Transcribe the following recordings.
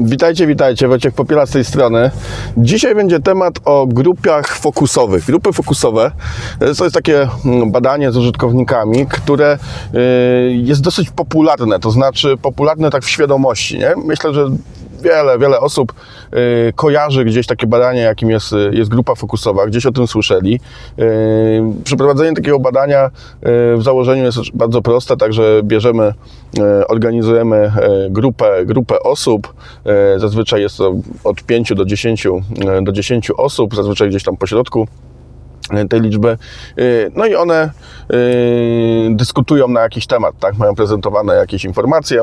Witajcie, witajcie, Wojciech Popiela z tej strony. Dzisiaj będzie temat o grupach fokusowych. Grupy fokusowe e, to jest takie mm, badanie z użytkownikami, które y, jest dosyć popularne, to znaczy popularne tak w świadomości. Nie? Myślę, że wiele, wiele osób y, kojarzy gdzieś takie badanie, jakim jest, y, jest grupa fokusowa, gdzieś o tym słyszeli. Y, Przeprowadzenie takiego badania w założeniu jest bardzo proste, także bierzemy, organizujemy grupę, grupę osób, zazwyczaj jest to od 5 do 10, y, do 10 osób, zazwyczaj gdzieś tam po środku tej liczby. No i one dyskutują na jakiś temat, tak? Mają prezentowane jakieś informacje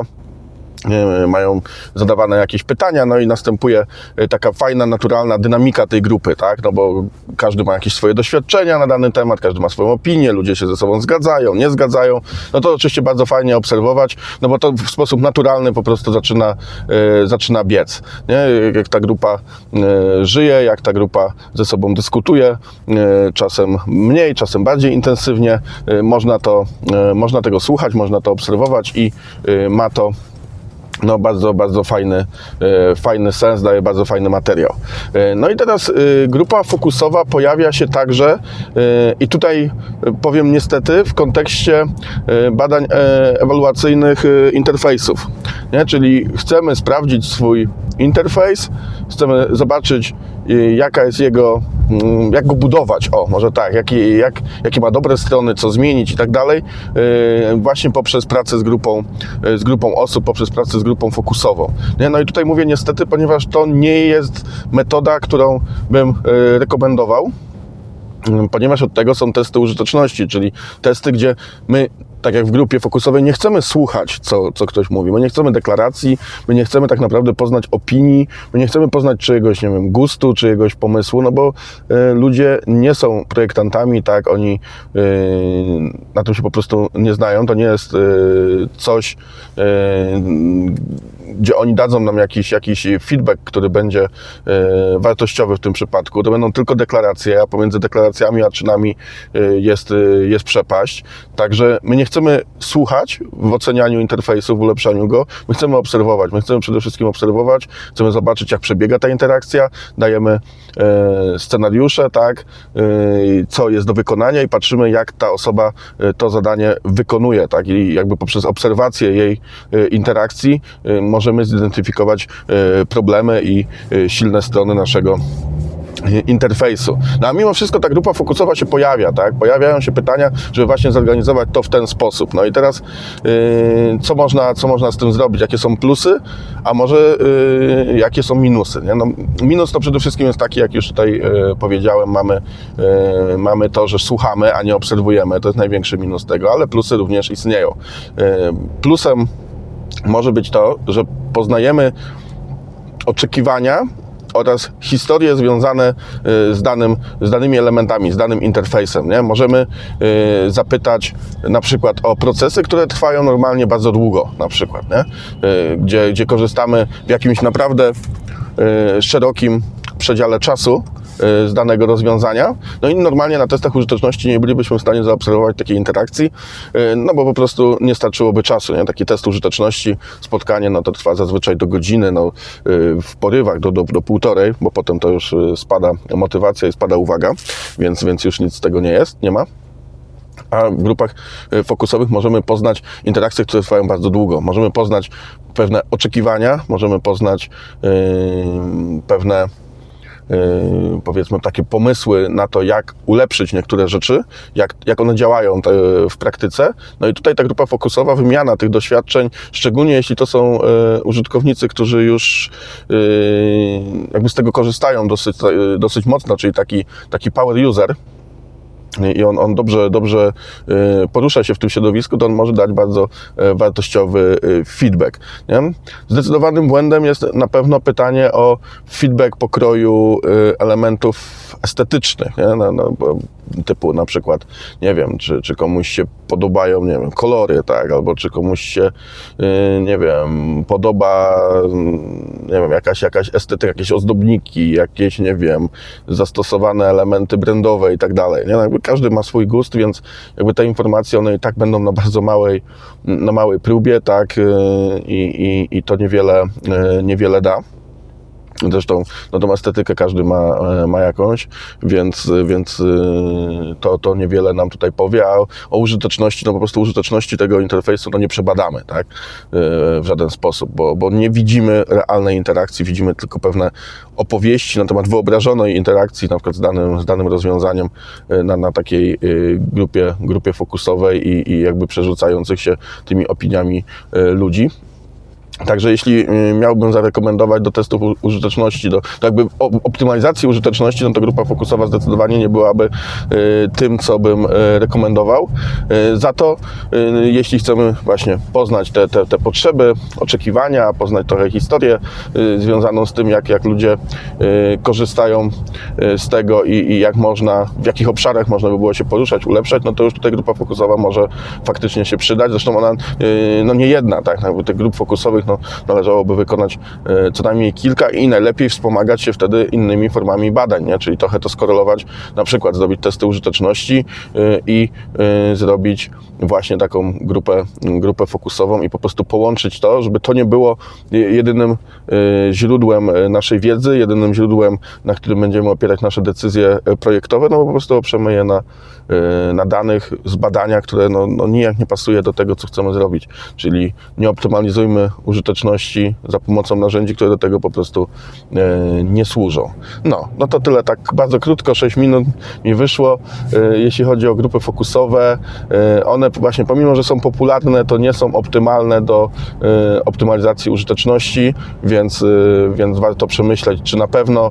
mają zadawane jakieś pytania, no i następuje e, taka fajna, naturalna dynamika tej grupy, tak? No bo każdy ma jakieś swoje doświadczenia na dany temat, każdy ma swoją opinię, ludzie się ze sobą zgadzają, nie zgadzają. No to oczywiście bardzo fajnie obserwować, no bo to w sposób naturalny po prostu zaczyna, e, zaczyna biec, nie? Jak ta grupa e, żyje, jak ta grupa ze sobą dyskutuje, e, czasem mniej, czasem bardziej intensywnie, e, można to, e, można tego słuchać, można to obserwować i e, ma to no bardzo, bardzo fajny, e, fajny sens, daje bardzo fajny materiał. E, No i teraz e, grupa fokusowa pojawia się także i tutaj powiem niestety w kontekście badań ewaluacyjnych interfejsów. Nie? Czyli chcemy sprawdzić swój interfejs, chcemy zobaczyć jaka jest jego, jak go budować, o może tak, jakie, jak, ma dobre strony, co zmienić i tak dalej, e, właśnie poprzez pracę z grupą, e, z grupą osób, poprzez pracę z grupą fokusową. Nie? No i tutaj mówię niestety, ponieważ to nie jest metoda, którą bym e, rekomendował, Mm, ponieważ od tego są testy użyteczności, czyli testy, gdzie my, tak jak w grupie fokusowej, nie chcemy słuchać, co, co ktoś mówi. My nie chcemy deklaracji, my nie chcemy tak naprawdę poznać opinii, my nie chcemy poznać czyjegoś, nie wiem, gustu, czyjegoś pomysłu, no bo e, ludzie nie są projektantami, tak, oni e, na tym się po prostu nie znają. To nie jest e, coś, e, gdzie oni dadzą nam jakiś, jakiś feedback, który będzie e, wartościowy w tym przypadku. To będą tylko deklaracje, a pomiędzy deklaracjami a czynami e, jest, e, jest przepaść. Także my nie chcemy słuchać w ocenianiu interfejsu, w ulepszaniu go. My chcemy obserwować. My chcemy przede wszystkim obserwować, chcemy zobaczyć, jak przebiega ta interakcja. Dajemy scenariusze, tak, co jest do wykonania i patrzymy, jak ta osoba to zadanie wykonuje, tak, i jakby poprzez obserwację jej interakcji e, możemy zidentyfikować e, problemy i e, silne strony naszego interfejsu. No a mimo wszystko ta grupa fokusowa się pojawia, tak? Pojawiają się pytania, żeby właśnie zorganizować to w ten sposób. No i teraz e, co, można, co można z tym zrobić? Jakie są plusy, a może e, jakie są minusy? Nie? No, minus to przede wszystkim jest taki, jak już tutaj e, powiedziałem, mamy, e, mamy to, że słuchamy, a nie obserwujemy. To jest największy minus tego, ale plusy również istnieją. E, plusem może być to, że poznajemy oczekiwania oraz historie związane y, z, danym, z danymi elementami, z danym interfejsem. Nie? Możemy y, zapytać na przykład o procesy, które trwają normalnie bardzo długo, na przykład, nie? Y, Gdzie, gdzie korzystamy w jakimś naprawdę szerokim przedziale czasu y, z danego rozwiązania. No i normalnie na testach użyteczności nie bylibyśmy w stanie zaobserwować takiej interakcji, y, no bo po prostu nie starczyłoby czasu. Nie? Taki test użyteczności, spotkanie, no to trwa zazwyczaj do godziny, no, y, w porywach do, do, do półtorej, bo potem to już spada motywacja i spada uwaga, więc, więc już nic z tego nie jest, nie ma a w grupach fokusowych możemy poznać interakcje, które trwają bardzo długo. Możemy poznać pewne oczekiwania, możemy poznać yy, pewne powiedzmy takie pomysły na to, jak ulepszyć niektóre rzeczy, jak, jak one działają te, w praktyce. No i tutaj ta grupa fokusowa, wymiana tych doświadczeń, szczególnie jeśli to są yy, użytkownicy, którzy już yy, jakby z tego korzystają dosyć, dosyć mocno, czyli taki, taki power user, i on, on dobrze, dobrze y, porusza się w tym środowisku, to on może dać bardzo y, wartościowy y, feedback. Nie? Zdecydowanym błędem jest na pewno pytanie o feedback pokroju elementów estetycznych, nie? No, no, typu na przykład, nie wiem, czy, czy komuś się podobają, nie wiem, kolory, tak, albo czy komuś się, yy, nie wiem, podoba, mm, nie wiem, jakaś, jakaś estetyka, jakieś ozdobniki, jakieś, nie wiem, zastosowane elementy brandowe i tak dalej, nie? No, jakby każdy ma swój gust, więc jakby te informacje, one i tak będą na bardzo małej, na małej próbie, tak, yy, i, i, i to niewiele, yy, niewiele da. Zresztą no tą estetykę każdy ma, e, ma jakąś, więc, więc y, to, to niewiele nam tutaj powie, a o użyteczności, no po prostu użyteczności tego interfejsu no nie przebadamy tak, w żaden sposób, bo, bo nie widzimy realnej interakcji, widzimy tylko pewne opowieści na temat wyobrażonej interakcji na przykład z danym, z danym rozwiązaniem na, na takiej grupie, grupie fokusowej i, i jakby przerzucających się tymi opiniami ludzi. Także jeśli y, miałbym zarekomendować do testów użyteczności, do, jakby optymalizacji użyteczności, no to grupa fokusowa zdecydowanie nie byłaby y, tym, co bym y, rekomendował. Za to, jeśli chcemy właśnie poznać te, te, te potrzeby, oczekiwania, poznać trochę historię związaną z tym, jak, jak ludzie korzystają z tego i, i jak można, w jakich obszarach można by było się poruszać, ulepszać, no to już tutaj grupa fokusowa może faktycznie się przydać. Zresztą ona, no nie jedna, tak, jakby tych grup fokusowych no, należałoby wykonać y, co najmniej kilka i najlepiej wspomagać się wtedy innymi formami badań, nie? czyli trochę to skorelować, na przykład zrobić testy użyteczności y, i y, zrobić właśnie taką grupę, grupę fokusową i po prostu połączyć to, żeby to nie było je- jedynym źródłem naszej wiedzy, jedynym źródłem, na którym będziemy opierać nasze decyzje projektowe, no bo po prostu oprzemy je na, na danych z badania, które no, no nijak nie pasuje do tego, co chcemy zrobić. Czyli nie optymalizujmy użyteczności za pomocą narzędzi, które do tego po prostu y, nie służą. No, no to tyle, tak bardzo krótko, 6 minut mi wyszło. Y, Jeśli chodzi o grupy fokusowe, y, one właśnie pomimo, że są popularne, to nie są optymalne do y, optymalizacji użyteczności, więc, y, więc warto przemyśleć, czy na pewno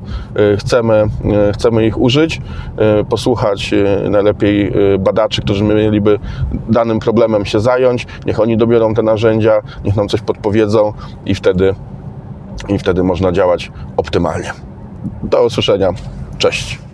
y, chcemy, y, chcemy ich użyć, y, posłuchać y, najlepiej y, badaczy, którzy mieliby danym problemem się zająć, niech oni dobiorą te narzędzia, niech nam coś podpowiedzą i wtedy, i wtedy można działać optymalnie. Do usłyszenia. Cześć.